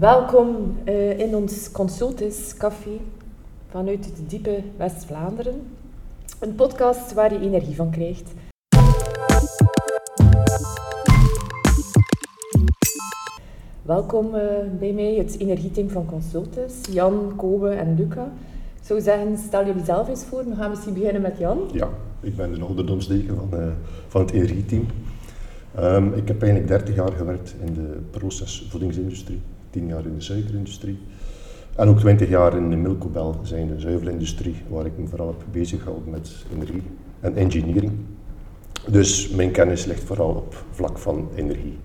Welkom uh, in ons Consultis Café vanuit het diepe West-Vlaanderen. Een podcast waar je energie van krijgt. Welkom uh, bij mij, het energieteam van Consultis, Jan, Kobe en Luca. Ik zou zeggen, stel jullie zelf eens voor. We gaan misschien beginnen met Jan. Ja, ik ben de ouderdomsdeken van, uh, van het energieteam. Um, ik heb eigenlijk 30 jaar gewerkt in de procesvoedingsindustrie, 10 jaar in de suikerindustrie en ook 20 jaar in de Milcobel, zijn de zuivelindustrie, waar ik me vooral heb bezig gehouden met energie en engineering. Dus mijn kennis ligt vooral op vlak van energie.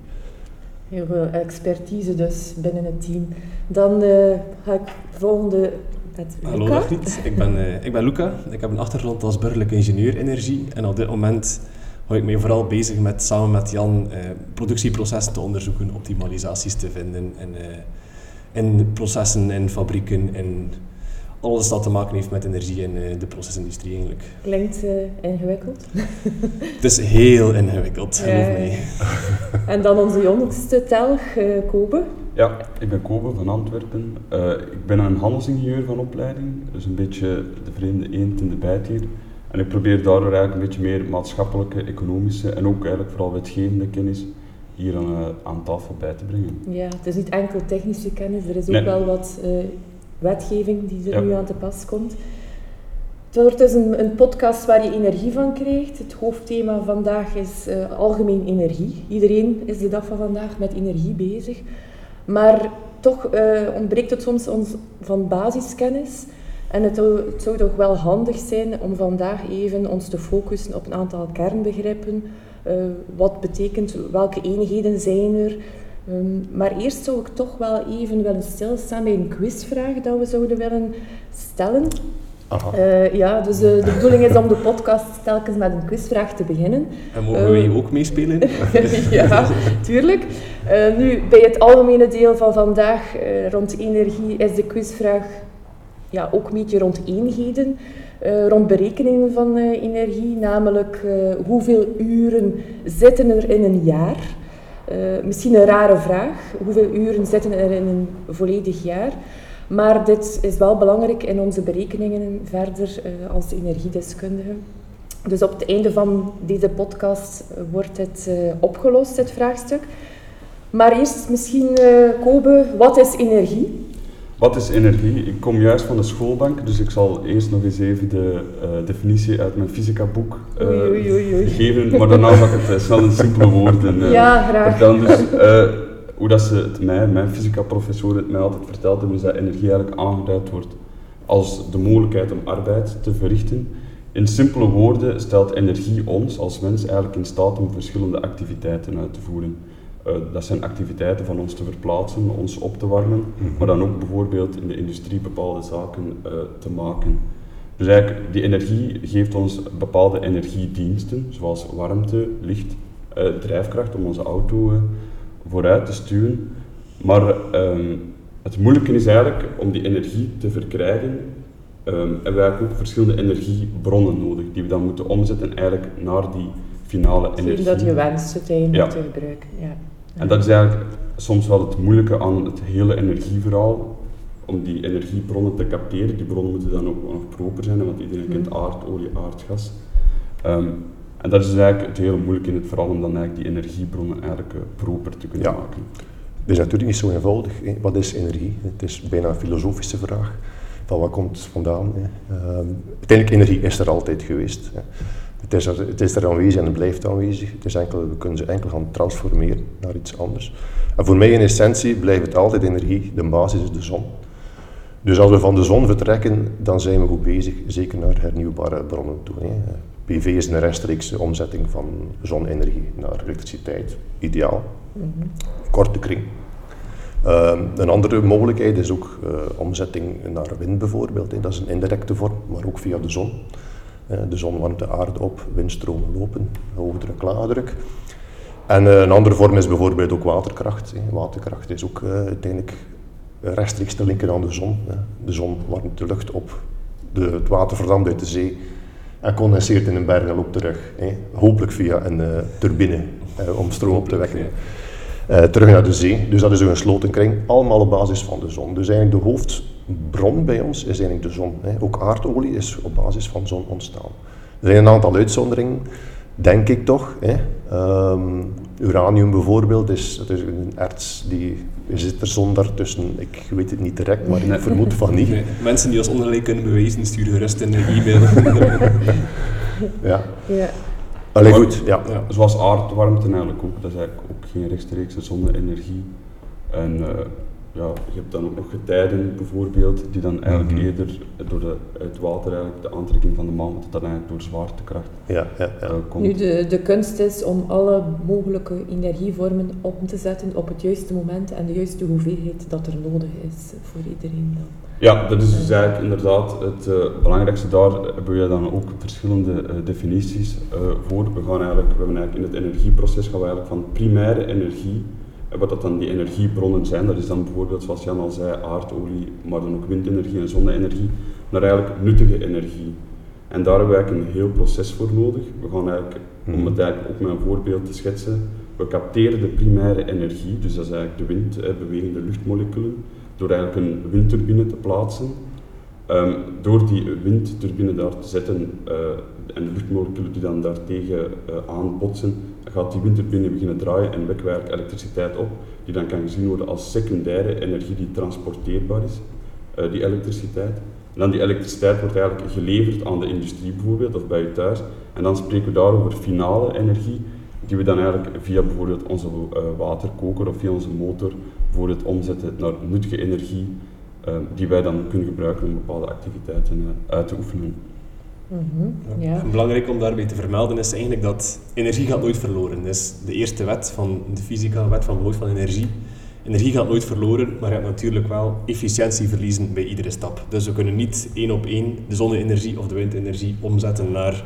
Heel veel expertise dus binnen het team. Dan uh, ga ik volgende met Luca. Hallo Dagniet, ik ben, uh, ik ben Luca. Ik heb een achtergrond als burgerlijk ingenieur energie en op dit moment hou ik mij vooral bezig met samen met Jan uh, productieprocessen te onderzoeken, optimalisaties te vinden in, in processen, in fabrieken, in alles dat te maken heeft met energie en uh, de procesindustrie eigenlijk. Klinkt uh, ingewikkeld. het is heel ingewikkeld, geloof mij. en dan onze jongste telg, uh, Kobe. Ja, ik ben Kobe van Antwerpen. ik ben een handelsingenieur van opleiding, dus een beetje de vreemde eend in de bijt hier. En ik probeer daardoor eigenlijk een beetje meer maatschappelijke, economische en ook eigenlijk vooral wetgevende kennis hier aan, aan tafel bij te brengen. Ja, het is niet enkel technische kennis, er is ook wel wat wetgeving die er nu aan te pas komt. Het wordt dus een, een, podcast waar je energie van krijgt. Het hoofdthema vandaag is uh, algemeen energie. Iedereen is de dag van vandaag met energie bezig. Maar toch uh, ontbreekt het soms ons van basiskennis. En het, het, zou toch wel handig zijn om vandaag even ons te focussen op een aantal kernbegrippen. Uh, wat betekent, welke eenheden zijn er, Um, maar eerst zou ik toch wel even willen stilstaan bij een quizvraag dat we zouden willen stellen. Uh, ja, dus uh, de bedoeling is om de podcast telkens met een quizvraag te beginnen. En mogen uh, wij ook meespelen? ja, tuurlijk. nu, bij het algemene deel van vandaag rond energie is de quizvraag ja, ook een beetje rond eenheden. rond berekeningen van energie, namelijk hoeveel uren zitten er in een jaar? Misschien een rare vraag. Hoeveel uren zitten er in een volledig jaar? Maar dit is wel belangrijk in onze berekeningen verder als energiedeskundige. Dus op het einde van deze podcast wordt het opgelost, dit vraagstuk. Maar eerst misschien, Kobe, wat is energie? Wat is energie? Ik kom juist van de schoolbank, dus ik zal eerst nog eens even de uh, definitie uit mijn fysica-boek uh, oei, oei, oei, geven, maar daarna ga ik het uh, snel in simpele woorden ja, graag. vertellen. Dus, hoe dat ze het mij, mijn fysica-professor het mij altijd verteld hebben, is dat energie eigenlijk aangeduid wordt als de mogelijkheid om arbeid te verrichten. In simpele woorden stelt energie ons als mens eigenlijk in staat om verschillende activiteiten uit te voeren. Uh, dat zijn activiteiten van ons te verplaatsen, ons op te warmen, mm-hmm. maar dan ook bijvoorbeeld in de industrie bepaalde zaken uh, te maken. Dus eigenlijk, die energie geeft ons bepaalde energiediensten, zoals warmte, licht, uh, drijfkracht om onze auto vooruit te stuwen. Maar um, het moeilijke is eigenlijk om die energie te verkrijgen, um, hebben we eigenlijk ook verschillende energiebronnen nodig, die we dan moeten omzetten eigenlijk naar die finale energie. dat je wenst het eigenlijk ja. te gebruiken. Ja. En dat is eigenlijk soms wel het moeilijke aan het hele energieverhaal, om die energiebronnen te capteren. Die bronnen moeten dan ook nog proper zijn, want iedereen kent mhm. aard, olie, aardgas. Um, en dat is eigenlijk het hele moeilijke in het verhaal, om dan eigenlijk die energiebronnen eigenlijk uh, proper te kunnen maken. Het is natuurlijk niet zo eenvoudig. Hè. Wat is energie? Het is bijna een filosofische vraag. Van wat komt het vandaan? Hè? Um, uiteindelijk, energie is er altijd geweest. Hè. Het is, er, het is er aanwezig en het blijft aanwezig. Het is enkel, we kunnen ze enkel gaan transformeren naar iets anders. En voor mij in essentie blijft het altijd energie. De basis is de zon. Dus als we van de zon vertrekken, dan zijn we goed bezig, zeker naar hernieuwbare bronnen toe. Hè. PV is een rechtstreekse omzetting van zonenergie naar elektriciteit. Ideaal. Mm -hmm. Korte kring. Uh, een andere mogelijkheid is ook uh, omzetting naar wind bijvoorbeeld. Hè. Dat is een indirecte vorm, maar ook via de zon. Uh, de zon warmt de aarde op, windstromen lopen, hoogdruk, lagerdruk. En eh, een andere vorm is bijvoorbeeld ook waterkracht. Waterkracht is ook uiteindelijk rechtstreeks te linken aan de zon. De zon warmt de lucht op, de, het water verdampt uit de zee en condenseert in een berg en loopt terug. Hopelijk via een turbine om stroom op te wekken. Terug naar de zee, dus dat is een gesloten kring, allemaal op basis van de zon. Dus eigenlijk de hoofdbron bij ons is eigenlijk de zon. Hè. Ook aardolie is op basis van zon ontstaan. Er zijn een aantal uitzonderingen, denk ik toch. Hè. Um, uranium bijvoorbeeld, is, dat is een erts die zit er zonder tussen. Ik weet het niet direct, maar ik vermoed van niet. mensen die als onderling kunnen bewijzen, sturen gerust in een e-mail. ja. ja. Allee, goed, ja. ja. Zoals aardwarmte eigenlijk ook, dat is eigenlijk ook geen rechtstreekse zonne-energie. En uh, ja, je hebt dan ook nog getijden bijvoorbeeld, die dan eigenlijk mm -hmm. eerder door de, het water eigenlijk de aantrekking van de maan, dat dat eigenlijk door zwaartekracht ja, ja, ja. Uh, komt. Nu, de, de kunst is om alle mogelijke energievormen op te zetten op het juiste moment en de juiste hoeveelheid dat er nodig is voor iedereen dan. Ja, dat is dus eigenlijk inderdaad het uh, belangrijkste. Daar hebben we dan ook verschillende uh, definities uh, voor. We gaan eigenlijk, we hebben eigenlijk in het energieproces gaan we eigenlijk van primaire energie en wat dat dan die energiebronnen zijn, dat is dan bijvoorbeeld, zoals Jan al zei, aardolie, maar dan ook windenergie en zonne-energie, naar eigenlijk nuttige energie. En daar hebben we eigenlijk een heel proces voor nodig. We gaan eigenlijk, om mhm. het eigenlijk ook met een voorbeeld te schetsen, we capteren de primaire energie, dus dat is eigenlijk de wind, hè, bewegende luchtmoleculen, door eigenlijk een windturbine te plaatsen. Um, door die windturbine daar te zetten uh, en de luchtmoleculen die dan daartegen uh, aanbotsen, gaat die windturbine beginnen draaien en wekken we elektriciteit op, die dan kan gezien worden als secundaire energie die transporteerbaar is, uh, die elektriciteit. En dan die elektriciteit wordt eigenlijk geleverd aan de industrie bijvoorbeeld, of bij u thuis. En dan spreken we daar over finale energie, die we dan eigenlijk via bijvoorbeeld onze uh, waterkoker of via onze motor voor het omzetten naar nuttige energie, uh, die wij dan kunnen gebruiken om bepaalde activiteiten uit te oefenen. Mm ja. Belangrijk om daarbij te vermelden is eigenlijk dat energie gaat nooit verloren. Dat is de eerste wet van de fysica, wet van behoud van energie. Energie gaat nooit verloren, maar je hebt natuurlijk wel efficiëntie verliezen bij iedere stap. Dus we kunnen niet één op één de zonne-energie of de windenergie omzetten naar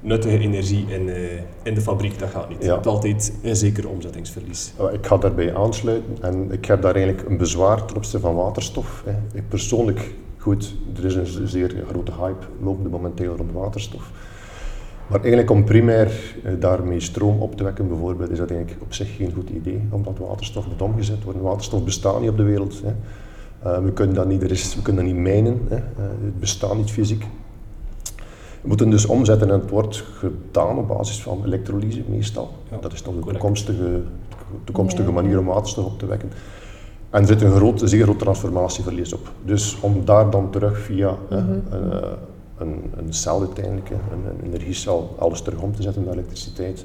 nuttige energie in, uh, in de fabriek. Dat gaat niet. Je hebt altijd een zeker omzettingsverlies. Ik ga daarbij aansluiten en ik heb daar eigenlijk een bezwaar ten opzichte van waterstof. Ik persoonlijk Goed, er is een zeer grote hype lopende momenteel rond waterstof. Maar eigenlijk om primair eh, daarmee stroom op te wekken bijvoorbeeld, is dat eigenlijk op zich geen goed idee, omdat waterstof moet omgezet worden. Waterstof bestaat niet op de wereld. Hè. Uh, we, kunnen dat niet, er is, we kunnen dat niet mijnen, hè. Uh, het bestaat niet fysiek. We moeten dus omzetten en het wordt gedaan op basis van elektrolyse meestal. Ja, dat is dan de toekomstige, toekomstige manier om waterstof op te wekken. En er zit een, groot, zeer groot transformatieverlies op. Dus om daar dan terug via mm -hmm. een, een, een, cel uiteindelijk, een, een energiecel, alles terug om te zetten naar elektriciteit,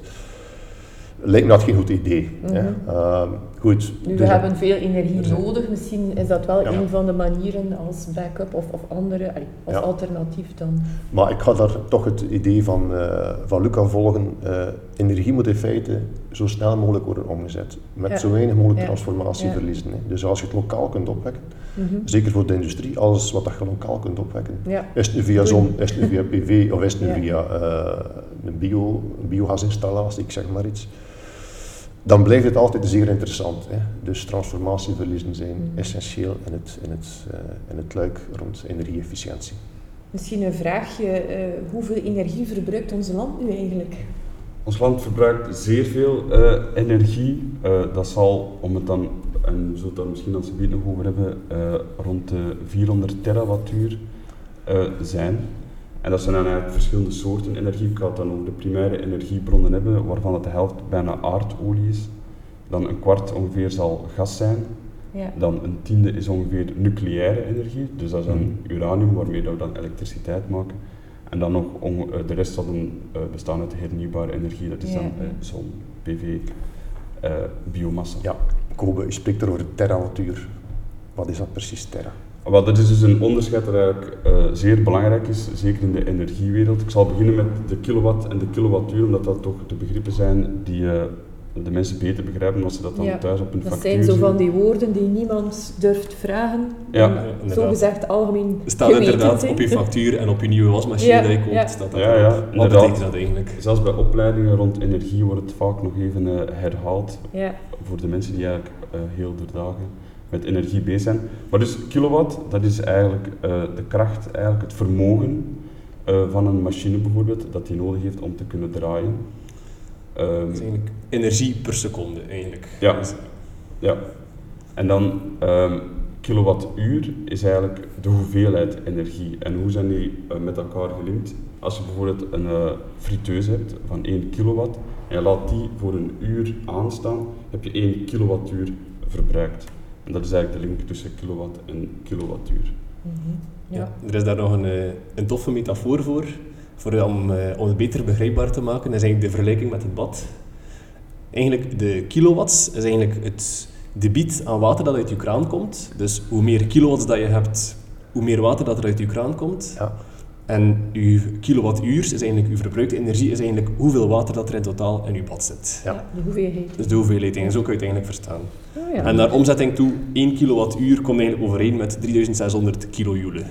lijkt me dat geen goed idee. Mm -hmm. uh, goed, nu, we dus hebben veel energie nodig, misschien is dat wel een van de manieren als backup of, of andere, als alternatief dan. Maar ik ga daar toch het idee van, uh, van Luca volgen. Uh, energie moet in feite zo snel mogelijk worden omgezet, met zo weinig mogelijk transformatie verliezen. Hè. Dus als je het lokaal kunt opwekken, mm -hmm. zeker voor de industrie, alles wat je lokaal kunt opwekken, is het nu via zon, is het nu via PV of is het nu via uh, een, bio, biogasinstallatie, ik zeg maar iets dan blijft het altijd zeer interessant. Hè. Dus transformatieverliezen zijn mm. essentieel in het, in, het, uh, in het luik rond energieefficiëntie. Misschien een vraagje, uh, hoeveel energie verbruikt ons land nu eigenlijk? Ons land verbruikt zeer veel uh, energie. dat zal, om het dan, en we zullen het daar misschien als we het nog over hebben, rond de 400 terawattuur zijn. En dat zijn dan eigenlijk verschillende soorten energie. Ik ga het dan over de primaire energiebronnen hebben, waarvan het de helft bijna aardolie is. Dan een kwart ongeveer zal gas zijn. Ja. Dan een tiende is ongeveer nucleaire energie, dus dat is dan mhm. uranium waarmee we dan elektriciteit maken. En dan nog eh, de rest zal dan uh, bestaan uit hernieuwbare energie, dat is dan uh, zon, PV, biomassa. Ja, Kobe, je spreekt er over terawattuur. Wat is dat precies, terra? Wel, dat is dus een onderscheid dat eigenlijk uh, zeer belangrijk is, zeker in de energiewereld. Ik zal beginnen met de kilowatt en de kilowattuur, omdat dat toch de begrippen zijn die uh, de mensen beter begrijpen als ze dat dan thuis op hun dat factuur Dat zijn zo van die woorden die niemand durft vragen. Ja, ja zo gezegd algemeen staat inderdaad op je factuur en op je nieuwe wasmachine ja, die je koopt, ja. staat dat ja, ja, Wat betekent dat eigenlijk? Zelfs bij opleidingen rond energie wordt het vaak nog even uh, herhaald ja. voor de mensen die eigenlijk heel de dagen met energie bezig zijn. Maar dus kilowatt, dat is eigenlijk uh, de kracht, eigenlijk het vermogen uh, van een machine bijvoorbeeld, dat die nodig heeft om te kunnen draaien. Ehm, Dat is eigenlijk energie per seconde, eigenlijk. Ja. Ja. En dan ehm, kilowattuur is eigenlijk de hoeveelheid energie. En hoe zijn die eh, met elkaar gelinkt? Als je bijvoorbeeld een uh, friteuse hebt van 1 kilowatt en je laat die voor een uur aanstaan, heb je 1 kilowattuur verbruikt. En dat is eigenlijk de link tussen kilowatt en kilowattuur. Mm -hmm. ja. ja. Er is daar nog een, uh, een toffe metafoor voor, voor om, uh, om het beter begrijpbaar te maken. Dat is eigenlijk de vergelijking met het bad. Eigenlijk de kilowatts is eigenlijk het debiet aan water dat uit je kraan komt. Dus hoe meer kilowatts dat je hebt, hoe meer water dat er uit je kraan komt. Ja. En je kilowattuur is eigenlijk, je verbruikte energie is eigenlijk hoeveel water dat er in totaal in je bad zit. Ja, ja de hoeveelheid. Dus de hoeveelheid, en zo kun je het eigenlijk verstaan. Oh, ja. En naar omzetting toe, 1 kilowattuur komt eigenlijk overeen met 3600 kilojoule.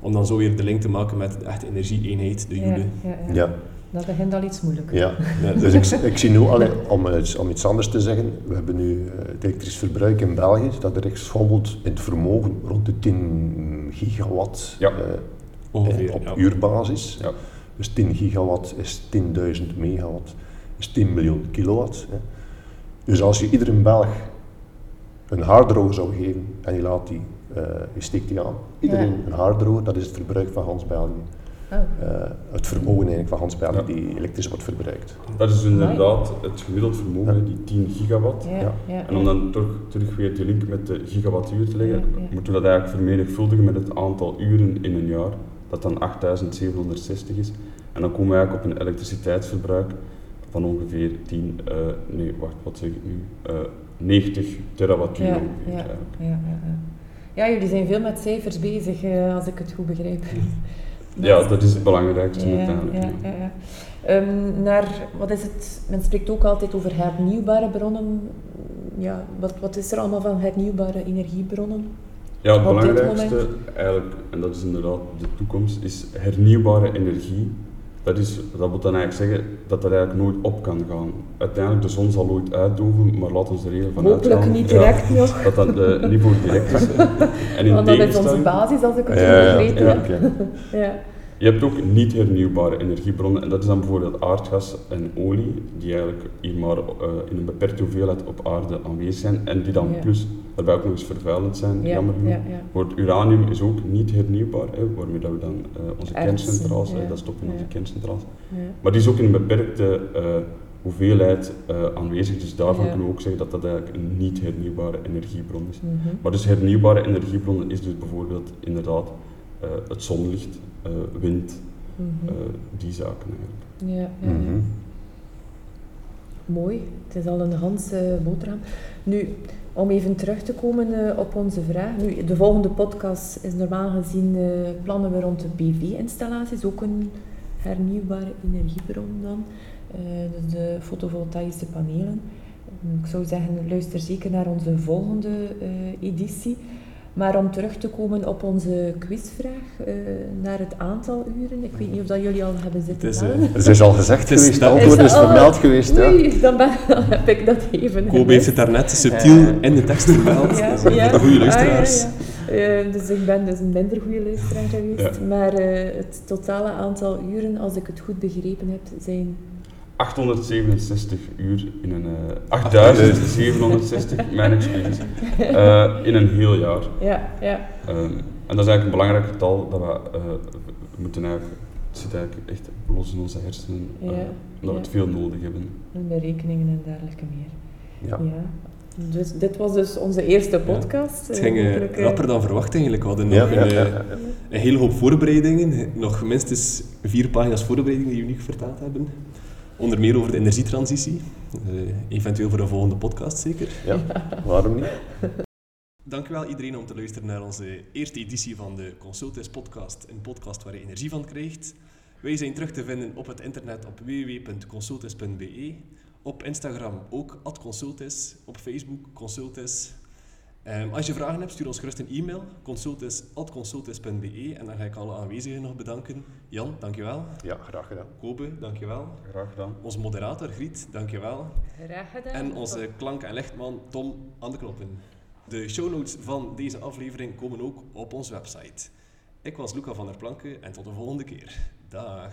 Om dan zo weer de link te maken met de echte energieeenheid, de joule. Ja, ja, ja. Dat begint al iets moeilijker. Ja, dus ik, ik zie nu, allee, om, iets, om iets anders te zeggen, we hebben nu uh, het elektrisch verbruik in België, dat er schommelt in het vermogen rond de 10 gigawatt ja. uh, Ongeveer, op ja. uurbasis. Ja. Dus 10 gigawatt is 10.000 megawatt, is 10 miljoen kilowatt. Hè. Dus als je iedere Belg een haardroger zou geven en je, laat die, uh, je steekt die aan, iedereen Ja. een haardroger, dat is het verbruik van Hans België. Oh. Uh, het vermogen eigenlijk van Hans België die elektrisch wordt verbruikt. Dat is inderdaad het gemiddeld vermogen, die 10 gigawatt. Ja, Ja. ja, En om dan toch terug weer de link met de gigawattuur te leggen, Ja, ja. moeten we dat eigenlijk vermenigvuldigen met het aantal uren in een jaar, dat dan 8760 is. En dan komen we eigenlijk op een elektriciteitsverbruik van ongeveer 10, eh, nee, wacht, wat zeg ik nu? Eh 90 terawattuur Ja, ongeveer. ja, ja, ja, ja. ja, jullie zijn veel met cijfers bezig, eh, als ik het goed begrijp. Ja, dat is het belangrijkste Ja, uiteindelijk. ja, ja, ja. Ehm, naar, wat is het, men spreekt ook altijd over hernieuwbare bronnen. Ja, wat, wat is er allemaal van hernieuwbare energiebronnen? Ja, het Op belangrijkste eigenlijk, en dat is inderdaad de toekomst, is hernieuwbare energie. Dat, is, dat wil dan eigenlijk zeggen dat dat eigenlijk nooit op kan gaan. Uiteindelijk, de zon zal ooit uitdoven, maar laat ons er even van Hopelijk uitgaan. niet ja, direct nog, dat dat eh, niet voor direct is. En in want dat is onze basis als ik het goed Ja, ja, ja. Ja. je hebt ook niet hernieuwbare energiebronnen en dat is dan bijvoorbeeld aardgas en olie, die eigenlijk hier maar eh, in een beperkte hoeveelheid op aarde aanwezig zijn en die dan Ja. plus daarbij ook nog eens vervuilend zijn, Ja, jammer genoeg. ja, ja. Voor het uranium is ook niet hernieuwbaar, hè, waarmee dat we dan eh, onze kerncentrales, hè, ja. dat stoppen in onze kerncentrales. Ja. Maar die is ook in een beperkte eh, hoeveelheid eh, aanwezig, dus daarvan Ja. kunnen we ook zeggen dat dat eigenlijk een niet hernieuwbare energiebron is. Mhm. Maar dus hernieuwbare energiebronnen is dus bijvoorbeeld inderdaad eh, het zonlicht, eh, wind, Mhm. eh, die zaken eigenlijk. Ja, ja, ja. Mhm. Mooi, het is al een Hanse boterham. Nu, om even terug te komen eh, op onze vraag. Nu, de volgende podcast is normaal gezien eh, plannen we rond de PV-installaties, ook een hernieuwbare energiebron dan. Eh, dus de fotovoltaïsche panelen. Ik zou zeggen, luister zeker naar onze volgende eh, editie. Maar om terug te komen op onze quizvraag, eh, naar het aantal uren. Ik weet niet of dat jullie al hebben zitten Het is. Het is al gezegd Het is- geweest, dat- het antwoord Is is vermeld geweest. Ja. Dan, ben, dan heb ik dat even Kobe heeft het daarnet subtiel in de tekst vermeld. Ja, dus, eh, ja. voor de goede Ah, ja, luisteraars. ja. Eh, dus ik ben dus een minder goede luisteraar geweest. Ja. Maar eh, het totale aantal uren, als ik het goed begrepen heb, zijn... 867 uur in een... eh 8760, mijn excuses, eh, in een heel jaar. Ja, ja. Ehm, en dat is eigenlijk een belangrijk getal dat we, eh, we moeten eigenlijk, het zit eigenlijk echt los in onze hersenen, eh, Ja, omdat we het veel nodig hebben. En berekeningen en dergelijke meer. Ja. Ja. Dus dit was dus onze eerste podcast. Het Eh, ging eh, eh, rapper dan verwacht eigenlijk. We hadden Ja, nog ja, een, ja, eh, ja. een hele hoop voorbereidingen. Nog minstens vier pagina's voorbereiding die we nu vertaald hebben. Onder meer over de energietransitie. Eh, eventueel voor een volgende podcast zeker. Ja, waarom niet? Dankjewel iedereen om te luisteren naar onze eerste editie van de Consultis podcast. Een podcast waar je energie van krijgt. Wij zijn terug te vinden op het internet op www.consultis.be. Op Instagram ook @consultis, op Facebook Consultis. Ehm, als je vragen hebt, stuur ons gerust een e-mail consultis@consultis.be en dan ga ik alle aanwezigen nog bedanken. Jan, dankjewel. Ja, graag gedaan. Kobe, dankjewel. Graag gedaan. Onze moderator Griet, dankjewel. Graag gedaan. En onze klank- en lichtman Tom aan de knoppen. De show notes van deze aflevering komen ook op onze website. Ik was Luca van der Planken en tot de volgende keer. Dag.